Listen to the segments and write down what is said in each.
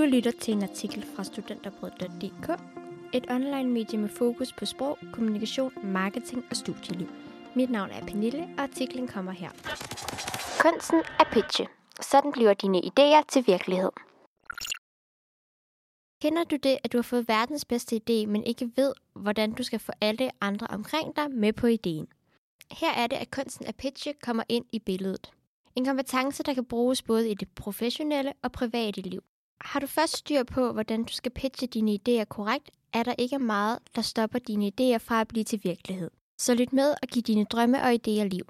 Du lytter til en artikel fra studenterbrød.dk, et online medie med fokus på sprog, kommunikation, marketing og studieliv. Mit navn er Pernille, og artiklen kommer her. Kunsten er pitche. Sådan bliver dine idéer til virkelighed. Kender du det, at du har fået verdens bedste idé, men ikke ved, hvordan du skal få alle andre omkring dig med på ideen? Her er det, at kunsten af pitche kommer ind i billedet. En kompetence, der kan bruges både i det professionelle og private liv. Har du først styr på, hvordan du skal pitche dine idéer korrekt, er der ikke meget, der stopper dine idéer fra at blive til virkelighed. Så lyt med og giv dine drømme og idéer liv.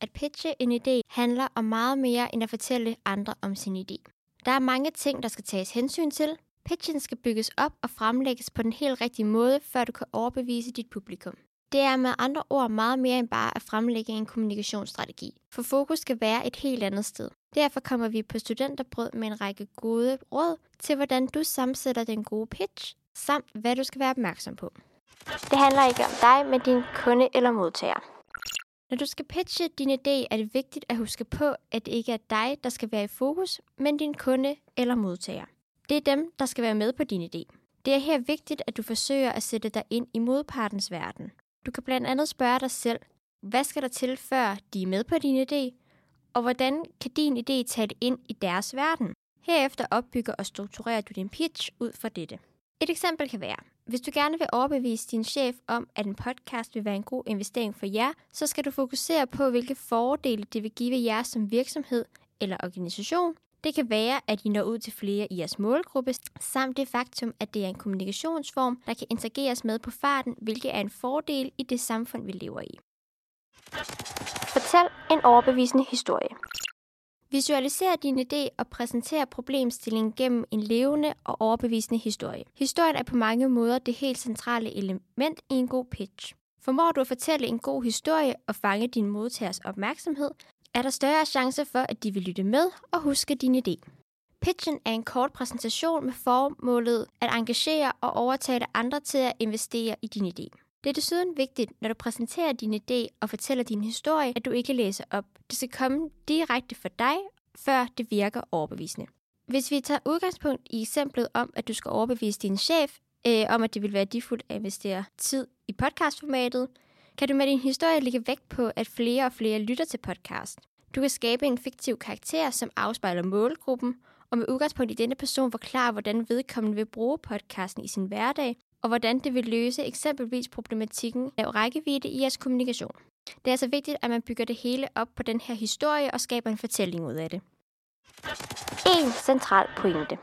At pitche en idé handler om meget mere end at fortælle andre om sin idé. Der er mange ting, der skal tages hensyn til. Pitchen skal bygges op og fremlægges på den helt rigtige måde, før du kan overbevise dit publikum. Det er med andre ord meget mere end bare at fremlægge en kommunikationsstrategi, for fokus skal være et helt andet sted. Derfor kommer vi på Studenterbrød med en række gode råd til, hvordan du sammensætter den gode pitch, samt hvad du skal være opmærksom på. Det handler ikke om dig, men din kunde eller modtager. Når du skal pitche din idé, er det vigtigt at huske på, at det ikke er dig, der skal være i fokus, men din kunde eller modtager. Det er dem, der skal være med på din idé. Det er her vigtigt, at du forsøger at sætte dig ind i modpartens verden. Du kan blandt andet spørge dig selv, hvad skal der til, før de er med på din idé, og hvordan kan din idé tale ind i deres verden? Herefter opbygger og strukturerer du din pitch ud fra dette. Et eksempel kan være, hvis du gerne vil overbevise din chef om, at en podcast vil være en god investering for jer, så skal du fokusere på, hvilke fordele det vil give jer som virksomhed eller organisation. Det kan være, at I når ud til flere i jeres målgruppe, samt det faktum, at det er en kommunikationsform, der kan interageres med på farten, hvilket er en fordel i det samfund, vi lever i. Fortæl en overbevisende historie. Visualiser din idé og præsenter problemstillingen gennem en levende og overbevisende historie. Historien er på mange måder det helt centrale element i en god pitch. Formår du at fortælle en god historie og fange din modtagers opmærksomhed, er der større chance for, at de vil lytte med og huske din idé. Pitchen er en kort præsentation med formålet at engagere og overtale andre til at investere i din idé. Det er desuden vigtigt, når du præsenterer din idé og fortæller din historie, at du ikke læser op. Det skal komme direkte for dig, før det virker overbevisende. Hvis vi tager udgangspunkt i eksemplet om, at du skal overbevise din chef øh, om, at det vil være værdifuldt at investere tid i podcastformatet, kan du med din historie lægge vægt på, at flere og flere lytter til podcast. Du kan skabe en fiktiv karakter, som afspejler målgruppen, og med udgangspunkt i denne person forklare, hvordan vedkommende vil bruge podcasten i sin hverdag, og hvordan det vil løse eksempelvis problematikken af rækkevidde i jeres kommunikation. Det er altså vigtigt, at man bygger det hele op på den her historie og skaber en fortælling ud af det. En central pointe.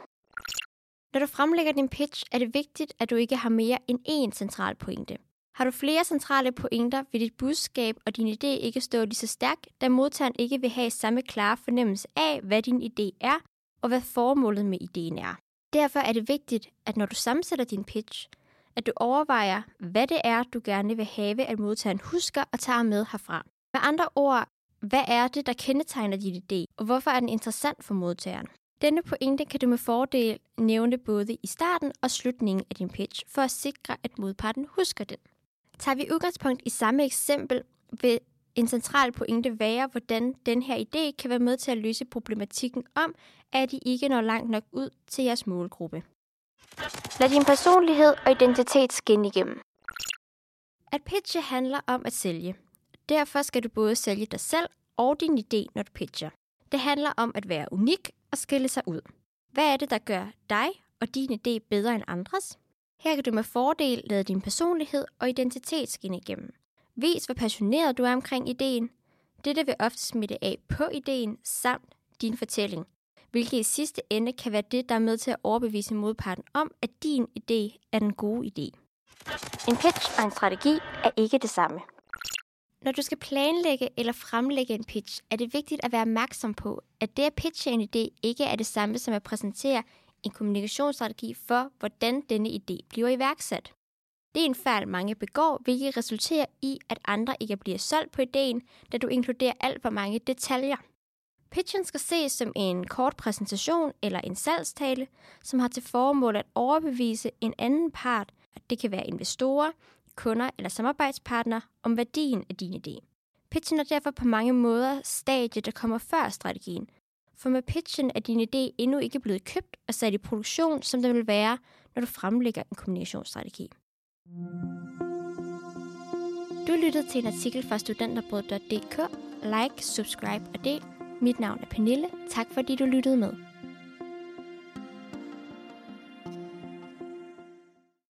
Når du fremlægger din pitch, er det vigtigt, at du ikke har mere end én central pointe. Har du flere centrale pointer, vil dit budskab og din idé ikke stå lige så stærkt, da modtageren ikke vil have samme klare fornemmelse af, hvad din idé er, og hvad formålet med ideen er. Derfor er det vigtigt, at når du sammensætter din pitch, at du overvejer, hvad det er, du gerne vil have, at modtageren husker og tager med herfra. Med andre ord, hvad er det, der kendetegner din idé, og hvorfor er den interessant for modtageren? Denne pointe kan du med fordel nævne både i starten og slutningen af din pitch, for at sikre, at modparten husker den. Tager vi udgangspunkt i samme eksempel, vil en central pointe være, hvordan den her idé kan være med til at løse problematikken om, at I ikke når langt nok ud til jeres målgruppe. Lad din personlighed og identitet skinne igennem. At pitche handler om at sælge. Derfor skal du både sælge dig selv og din idé, når du pitcher. Det handler om at være unik og skille sig ud. Hvad er det, der gør dig og din idé bedre end andres? Her kan du med fordel lade din personlighed og identitet skinne igennem. Vis, hvor passioneret du er omkring ideen. Dette vil ofte smitte af på ideen samt din fortælling hvilket i sidste ende kan være det, der er med til at overbevise modparten om, at din idé er den gode idé. En pitch og en strategi er ikke det samme. Når du skal planlægge eller fremlægge en pitch, er det vigtigt at være opmærksom på, at det at pitche en idé ikke er det samme som at præsentere en kommunikationsstrategi for, hvordan denne idé bliver iværksat. Det er en fejl, mange begår, hvilket resulterer i, at andre ikke bliver solgt på ideen, da du inkluderer alt for mange detaljer. Pitchen skal ses som en kort præsentation eller en salgstale, som har til formål at overbevise en anden part, at det kan være investorer, kunder eller samarbejdspartnere, om værdien af din idé. Pitchen er derfor på mange måder stadiet, der kommer før strategien, for med pitchen er din idé endnu ikke blevet købt og sat i produktion, som den vil være, når du fremlægger en kommunikationsstrategi. Du lyttede til en artikel fra studenterbrød.dk. Like, subscribe og del. Mit navn er Pernille. Tak fordi du lyttede med.